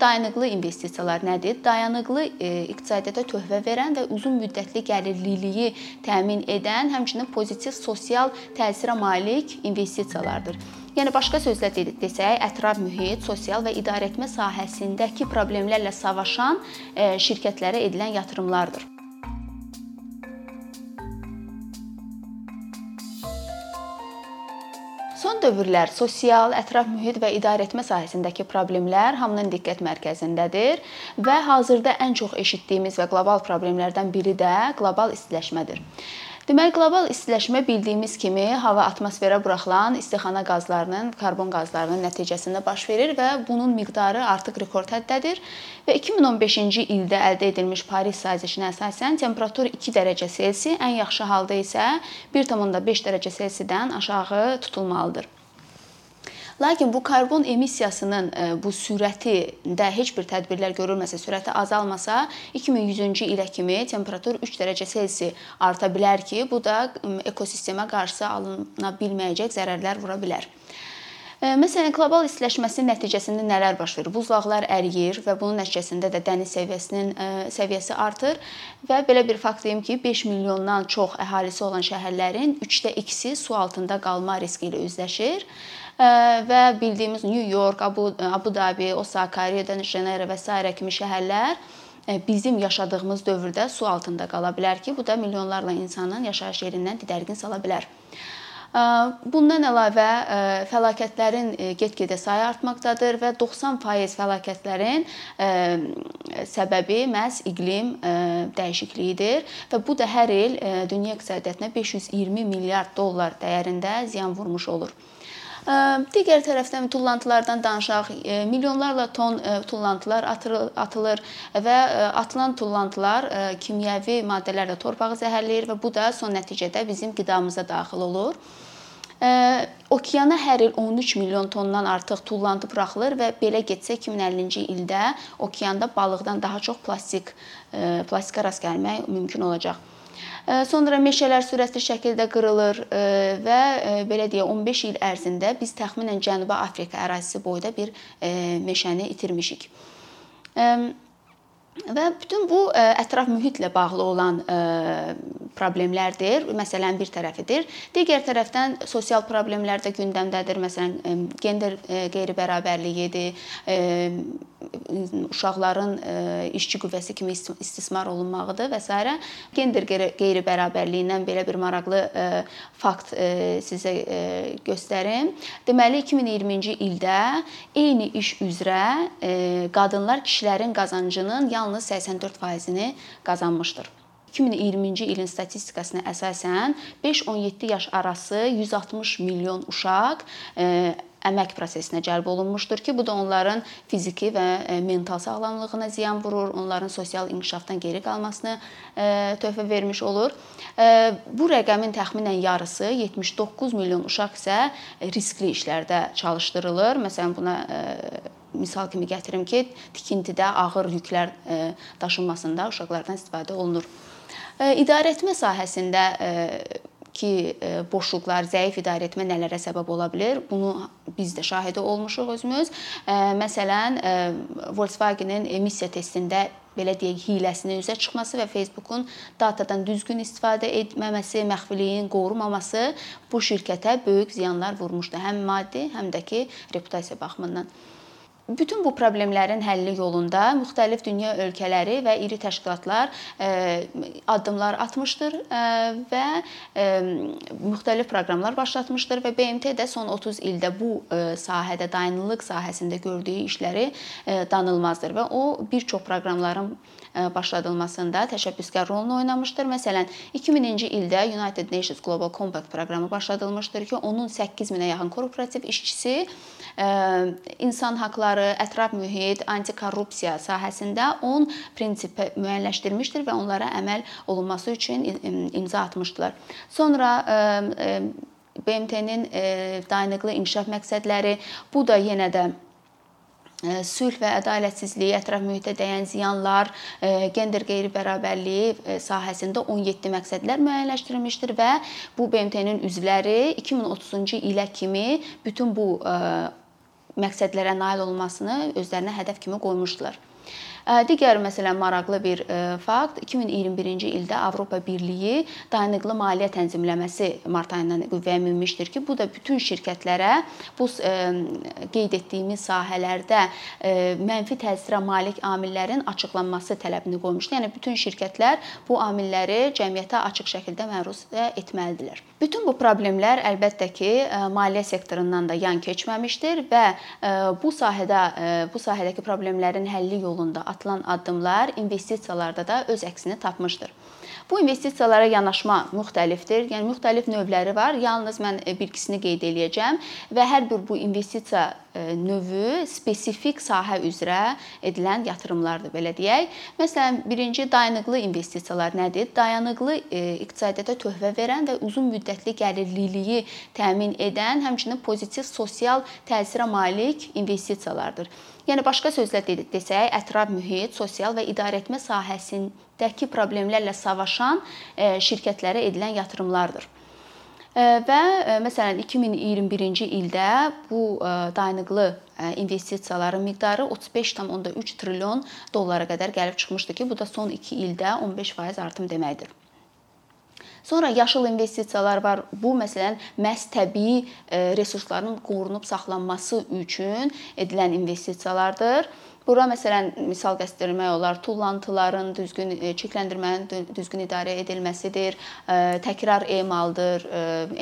Dayanıqlı investisiyalar nədir? Dayanıqlı e, iqtisadiyyata töhfə verən və uzun müddətli gəlirliliyi təmin edən, həmçinin pozitiv sosial təsirə malik investisiyalardır. Yəni başqa sözlə desək, ətraf mühit, sosial və idarəetmə sahəsindəki problemlərlə savaşan e, şirkətlərə edilən yatırımlardır. Dövrlər sosial, ətraf mühit və idarəetmə sahəsindəki problemlər hamının diqqət mərkəzindədir və hazırda ən çox eşitdiyimiz və qlobal problemlərdən biri də qlobal istiləşmədir. Deməli, qlobal istiləşmə bildiyimiz kimi hava atmosferə buraxılan istixana qazlarının, karbon qazlarının nəticəsində baş verir və bunun miqdarı artıq rekord həddədir və 2015-ci ildə əldə edilmiş Paris sazişinə əsasən temperatur 2 dərəcə Selsi, ən yaxşı halda isə 1.5 dərəcə Selsidən aşağı tutulmalıdır. Lakin bu karbon emissiyasının e, bu sürətində heç bir tədbirlər görülməsə, sürəti azalmasa, 2100-cü ilə kimi temperatur 3 dərəcə Selsi arta bilər ki, bu da ekosistemə qarşı alına bilməyəcək zərərlər vura bilər. E, məsələn, qlobal istiləşməsinin nəticəsində nələr baş verir? Buzlaqlar əriyir və bunun nəticəsində də dəniz səviyyəsinin e, səviyyəsi artır və belə bir fakt deyim ki, 5 milyondan çox əhalisi olan şəhərlərin 3də 2-si su altında qalma riski ilə üzləşir və bildiyimiz New York, Abu, Abu Dhabi, Osaka, Rio de Janeiro və s. kimi şəhərlər bizim yaşadığımız dövrdə su altında qala bilər ki, bu da milyonlarla insanın yaşayış yerindən didərgin sala bilər. Bundan əlavə fəlakətlərin get-gedə sayı artmaqdadır və 90% fəlakətlərin səbəbi məhz iqlim dəyişikliyidir və bu da hər il dünya iqtisadiyyatına 520 milyard dollar dəyərində ziyan vurmuş olur. Digər tərəfdən tullantılardan danışaq. Milyonlarla ton tullantılar atılır və atılan tullantılar kimyəvi maddələrlə torpağı zəhərləyir və bu da son nəticədə bizim qidamıza daxil olur. Okeana hər il 13 milyon tondan artıq tullantı buraxılır və belə getsə 2050-ci ildə okeanda balıqdan daha çox plastik plastika rast gəlmək mümkün olacaq. Sonra meşələr sürətli şəkildə qırılır və belə deyək 15 il ərzində biz təxminən Cənubi Afrika ərazisi boyda bir meşəni itirmişik. Və bütün bu ətraf mühitlə bağlı olan problemlərdir. Məsələn, bir tərəfidir. Digər tərəfdən sosial problemlər də gündəmdədir. Məsələn, gender qeyri-bərabərliyidir, uşaqların işçi qüvvəsi kimi istismar olunmağıdır və s. Gender qeyri-bərabərliyindən belə bir maraqlı fakt sizə göstərim. Deməli 2020-ci ildə eyni iş üzrə qadınlar kişilərin qazancının yalnız 84%-ni qazanmışdır. 2020-ci ilin statistikasına əsasən 5-17 yaş arası 160 milyon uşaq əmək prosesinə cəlb olunmuşdur ki, bu da onların fiziki və e, mental sağlamlığına ziyan vurur, onların sosial inkişafdan geri qalmasını e, töhfə vermiş olur. E, bu rəqəmin təxminən yarısı 79 milyon uşaq isə riskli işlərdə çalışdırılır. Məsələn, buna misal kimi gətirim ki, tikintidə ağır yüklər daşınmasında uşaqlardan istifadə olunur. İdarəetmə sahəsində ki, boşluqlar, zəif idarəetmə nələrə səbəb ola bilər? Bunu biz də şahidi olmuşuq özümüz. Məsələn, Volkswagen-in emissiya testində belə deyək, hiləsinin üzə çıxması və Facebookun datadan düzgün istifadə etməməsi, məxfiliyin qorunmaması bu şirkətə böyük ziyanlar vurmuşdu, həm maddi, həm də ki, reputasiya baxımından. Bütün bu problemlərin həlli yolunda müxtəlif dünya ölkələri və iri təşkilatlar e, addımlar atmışdır e, və e, müxtəlif proqramlar başlatmışdır və BMT də son 30 ildə bu sahədə dayanıqlıq sahəsində gördüyü işləri danılmazdır və o bir çox proqramların başladılmasında təşəbbüskar rolunu oynamışdır. Məsələn, 2000-ci ildə United Nations Global Compact proqramı başladılmışdır ki, onun 8000-ə yaxın korporativ işçisi insan hüquqları, ətraf mühit, antikorrupsiya sahəsində 10 prinsip müəyyənləşdirmişdir və onlara əməl olunması üçün imza atmışdılar. Sonra BMT-nin dayanıqlı inkişaf məqsədləri bu da yenə də sülh və ədalətsizlik, ətraf mühitə dəyən ziyanlar, gender qeyri-bərabərliyi sahəsində 17 məqsədlər müəyyənləşdirilmişdir və bu BMT-nin üzvləri 2030-cu ilə kimi bütün bu məqsədlərə nail olunmasını özlərinə hədəf kimi qoymuşdular. Digər məsələn maraqlı bir fakt 2021-ci ildə Avropa Birliyi dayanıqlı maliyyə tənzimləməsi mart ayından qüvvəyə minmişdir ki, bu da bütün şirkətlərə bu qeyd etdiyimiz sahələrdə mənfi təsirə malik amillərin açıqlanması tələbini qoymuşdu. Yəni bütün şirkətlər bu amilləri cəmiyyətə açıq şəkildə məruz etməlidirlər. Bütün bu problemlər əlbəttə ki, maliyyə sektorundan da yan keçməmişdir və bu sahədə bu sahədəki problemlərin həlli yolunda atılan addımlar investisiyalarda da öz əksini tapmışdır. Bu investisiyalara yanaşma müxtəlifdir. Yəni müxtəlif növləri var. Yalnız mən e, bir ikisini qeyd eləyəcəm və hər bir bu investisiya e, növü spesifik sahə üzrə edilən yatırımlardır belə deyək. Məsələn, birinci dayanıqlı investisiyalar nədir? Dayanıqlı e, iqtisadiyyata töhfə verən və uzun müddətli gəlirliliyi təmin edən, həmçinin pozitiv sosial təsirə malik investisiyalardır. Yəni başqa sözlə desək, ətraf mühit, sosial və idarəetmə sahəsindəki problemlərlə savaşan e, şirkətlərə edilən yatırımlardır. E, və e, məsələn 2021-ci ildə bu dayanıqlı investisiyaların miqdarı 35,3 trilyon dollara qədər gəlib çıxmışdı ki, bu da son 2 ildə 15% artım deməkdir. Sonra yaşıl investisiyalar var. Bu məsələn məhz təbii resursların qorunub saxlanması üçün edilən investisiyalardır. Bura məsələn misal göstərmək olar, tullantıların düzgün e, çirkləndirmənin düzgün idarə edilməsidir, e, təkrar emaldır,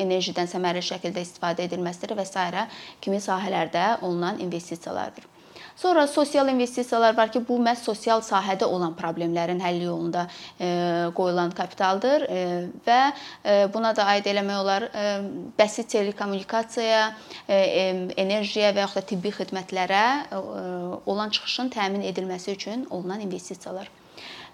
enerjidən səmərəli şəkildə istifadə edilməsidir və s. kimi sahələrdə olunan investisiyalardır. Sonra sosial investisiyalar var ki, bu məhz sosial sahədə olan problemlərin həlli yolunda e, qoyulan kapitaldır e, və e, buna da aid eləmək olar bəsit telekommunikasiyaya, enerjiyə və yaxud da tibbi xidmətlərə olan çıxışın təmin edilməsi üçün olunan investisiyalar.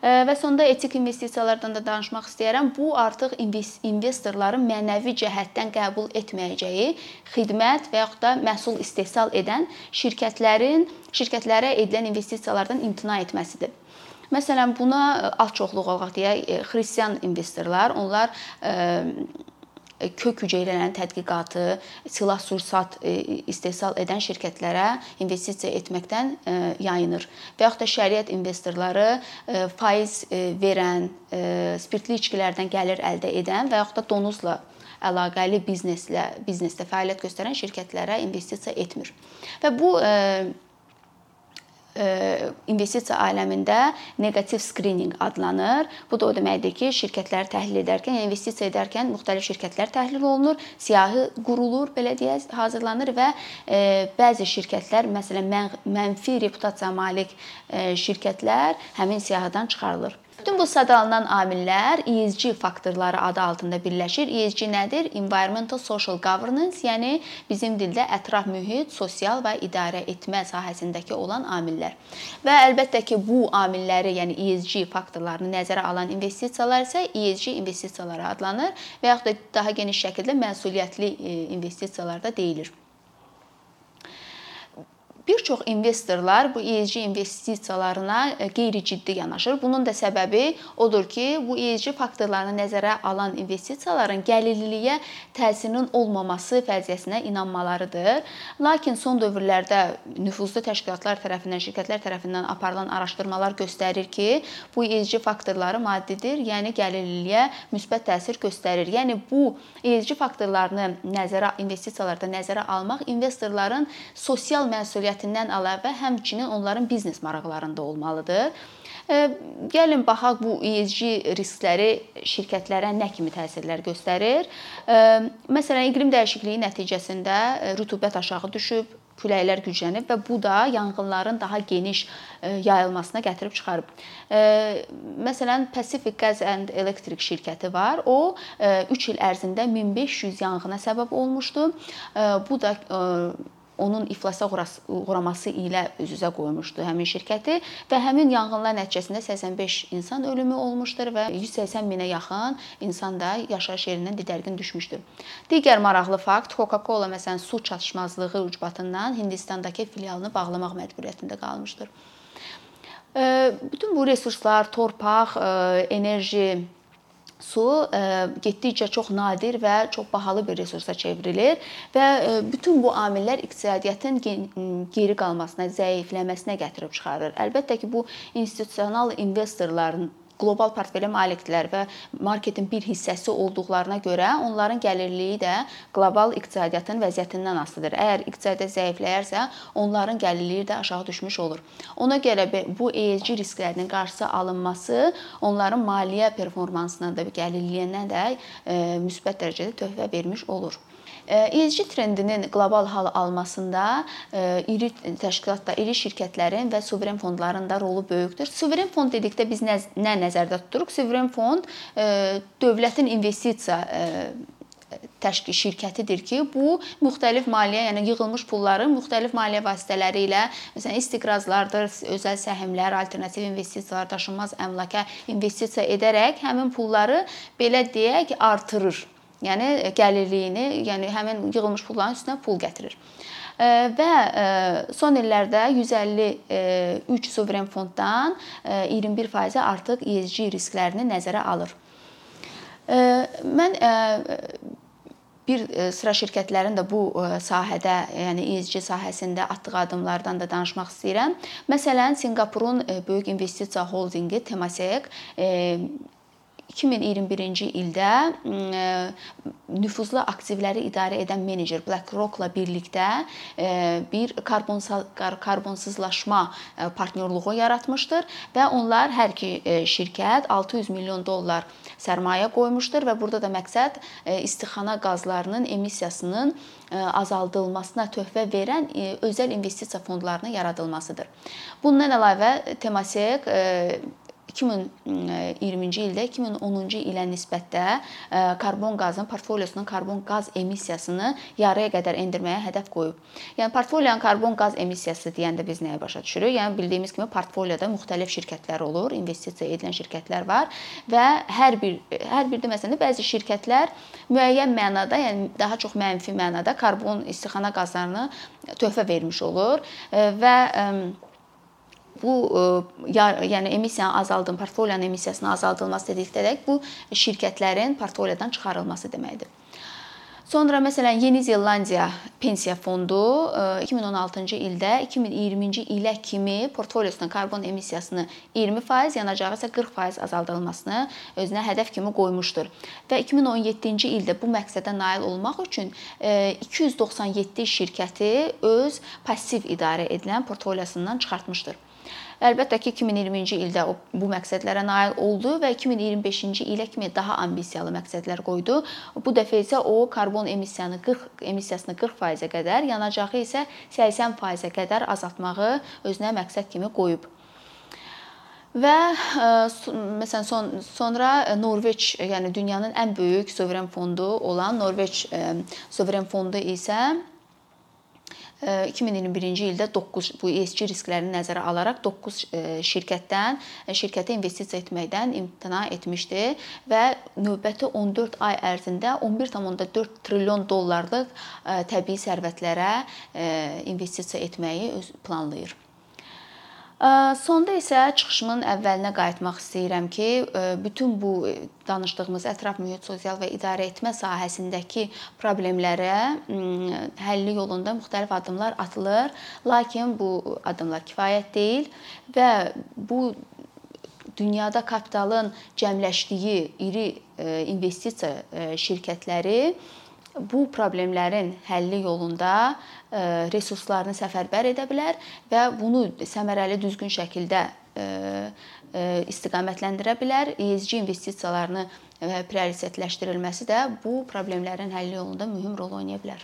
Və sonda etik investisiyalardan da danışmaq istəyirəm. Bu artıq investorların mənəvi cəhətdən qəbul etməyəcəyi xidmət və yaxud da məhsul istehsal edən şirkətlərin şirkətlərə edilən investisiyalardan imtina etməsidir. Məsələn, buna az çoxluq olaq deyək, xristian investorlar, onlar kök hüceyrələrin tədqiqatı, silah-sursat e, istehsal edən şirkətlərə investisiya etməkdən e, yayınır. Və yaxud da şəriət investorları e, faiz verən, spirtli içkilərdən gəlir əldə edən və yaxud da donuzla əlaqəli bizneslə biznesdə fəaliyyət göstərən şirkətlərə investisiya etmir. Və bu investisiya aləmində neqativ skrininq adlanır. Bu da o deməkdir ki, şirkətləri təhlil edərkən, yəni investisiya edərkən müxtəlif şirkətlər təhlil olunur, siyahı qurulur, belə deyək, hazırlanır və bəzi şirkətlər, məsələn, mənfi reputasiyaya malik şirkətlər həmin siyahıdan çıxarılır. Bütün bu sadalanan amillər ESG faktorları adı altında birləşir. ESG nədir? Environmental Social Governance, yəni bizim dildə ətraf mühit, sosial və idarə etmə sahəsindəki olan amillər. Və əlbəttə ki, bu amilləri, yəni ESG faktorlarını nəzərə alan investisiyalar isə ESG investisiyaları adlanır və yaxud da daha geniş şəkildə məsuliyyətli e, investisiyalar da deyilir. Bir çox investorlar bu ESG investisiyalarına e, qeyri-ciddi yanaşır. Bunun da səbəbi odur ki, bu ESG faktorlarını nəzərə alan investisiyaların gəlirliliyə təsirinin olmaması fərziyyəsinə inanmalarıdır. Lakin son dövrlərdə nüfuzlu təşkilatlar tərəfindən, şirkətlər tərəfindən aparılan araşdırmalar göstərir ki, bu ESG faktorları maddidir, yəni gəlirliliyə müsbət təsir göstərir. Yəni bu ESG faktorlarını nəzərə investisiyalarda nəzərə almaq investorların sosial məsuliyyət məsuliyyətindən əlavə həmçinin onların biznes maraqlarında olmalıdır. Gəlin baxaq bu ESG riskləri şirkətlərə nə kimi təsirlər göstərir. Məsələn, iqlim dəyişikliyi nəticəsində rütubət aşağı düşüb, küləklər güclənib və bu da yanğınların daha geniş yayılmasına gətirib çıxarıb. Məsələn, Pacific Gas and Electric şirkəti var. O 3 il ərzində 1500 yanğına səbəb olmuşdu. Bu da onun iflasa uğraması ilə üz-üzə qoymuşdu həmin şirkəti və həmin yanğınlar nəticəsində 85 insan ölümü olmuşdur və 180 minə yaxın insan da yaşayış yerindən didərgin düşmüşdür. Digər maraqlı fakt, Coca-Cola məsələn su çatışmazlığı ucbatından Hindistandakı filialını bağlamaq məcburiyyətində qalmışdır. Bütün bu resurslar, torpaq, enerji su getdikcə çox nadir və çox bahalı bir resursa çevrilir və bütün bu amillər iqtisadiyyatın geri qalmasına, zəifləməsinə gətirib çıxarır. Əlbəttə ki, bu institusional investorların qlobal portfelə malikdirlər və marketin bir hissəsi olduqlarına görə onların gəlirliyi də qlobal iqtisadiyyatın vəziyyətindən asılıdır. Əgər iqtisadiyyat zəifləyərsə, onların gəlirliyi də aşağı düşmüş olur. Ona görə bu ESG risklərinin qarşısı alınması onların maliyyə performansına da, gəlirliyinə də e, müsbət dərəcədə töhfə vermiş olur. ESG trendinin qlobal hal almasında iri təşkilatlar, iri şirkətlərin və suveren fondların da rolu böyükdür. Suveren fond dedikdə biz nə, nə nəzərdə tuturuq? Suveren fond dövlətin investisiya təşkil şirkətidir ki, bu müxtəlif maliyyə, yəni yığılmış pulları müxtəlif maliyyə vasitələri ilə, məsələn, istiqrazlardır, özəl səhmlər, alternativ investisiyalar, daşınmaz əmlaka investisiya edərək həmin pulları belə deyək artırır. Yəni gəlirliyini, yəni həmin yığılmış pulların üstünə pul gətirir. Və son illərdə 153 suveren fonddan 21% artıq ESG risklərini nəzərə alır. Mən bir sıra şirkətlərin də bu sahədə, yəni ESG sahəsində atdığı addımlardan da danışmaq istəyirəm. Məsələn, Sinqapurun böyük investisiya holdinqi Temasek 2021-ci ildə nüfuzlu aktivləri idarə edən menecer BlackRock-la birlikdə bir karbonsuzlaşma partnyorluğu yaratmışdır və onlar hər iki şirkət 600 milyon dollar sərmayə qoymuşdur və burada da məqsəd istixana qazlarının emissiyasının azaldılmasına töhfə verən özəl investisiya fondlarının yaradılmasıdır. Bundan əlavə Temasek 2020-ci ildə 2010-cu ilə nisbətdə e, karbon qazın portfoliosunun karbon qaz emissiyasını yarıya qədər endirməyə hədəf qoyub. Yəni portfolionun karbon qaz emissiyası deyəndə biz nəyə başa düşürük? Yəni bildiyimiz kimi portfolioda müxtəlif şirkətlər olur, investisiya edilən şirkətlər var və hər bir hər birdə məsələn bəzi şirkətlər müəyyən mənada, yəni daha çox mənfi mənada karbon istixana qazlarını töhfə vermiş olur e, və bu e, yəni emissiyanın azaldılması, portfolionun emissiyasının azaldılması dedikdə bu şirkətlərin portfoliodan çıxarılması deməkdir. Sonra məsələn Yeni Zelandiya pensiya fondu 2016-cı e, ildə 2020-ci ilə kimi portfoliosunun karbon emissiyasını 20%, yanacağı isə 40% azaldılmasını özünə hədəf kimi qoymuşdur. Və 2017-ci ildə bu məqsədə nail olmaq üçün 297 e, şirkəti öz passiv idarə edilən portfoliosundan çıxartmışdır. Əlbəttə ki, 2020-ci ildə o bu məqsədlərə nail oldu və 2025-ci ilə kimi daha ambisiyalı məqsədlər qoydu. Bu dəfə isə o karbon emissiyanı 40 emissiyasını 40%-ə qədər, yanacağı isə 80%-ə qədər azaltmağı özünə məqsəd kimi qoyub. Və məsələn son sonra Norveç, yəni dünyanın ən böyük suveren fondu olan Norveç suveren fondu isə 2021-ci ildə 9 bu ESG risklərini nəzərə alaraq 9 e, şirkətdən e, şirkətə investisiya etməkdən imtina etmişdi və növbəti 14 ay ərzində 11.4 trilyon dollarlıq e, təbii sərvətlərə investisiya etməyi planlayır. Sonda isə çıxışımın əvvəlinə qayıtmaq istəyirəm ki, bütün bu danışdığımız ətraf mühit, sosial və idarə etmə sahəsindəki problemlərə həlli yolunda müxtəlif addımlar atılır, lakin bu addımlar kifayət deyil və bu dünyada kapitalın cəmləşdiyi iri investisiya şirkətləri bu problemlərin həlli yolunda e, resurslarını səfərbər edə bilər və bunu səmərəli düzgün şəkildə e, e, istiqamətləndirə bilər. ESG investisiyalarını prioritetləşdirilməsi də bu problemlərin həlli yolunda mühüm rol oynaya bilər.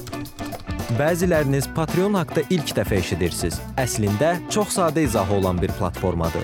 Bəziləriniz Patreon haqqında ilk dəfə eşidirsiniz. Əslində çox sadə izahı olan bir platformadır.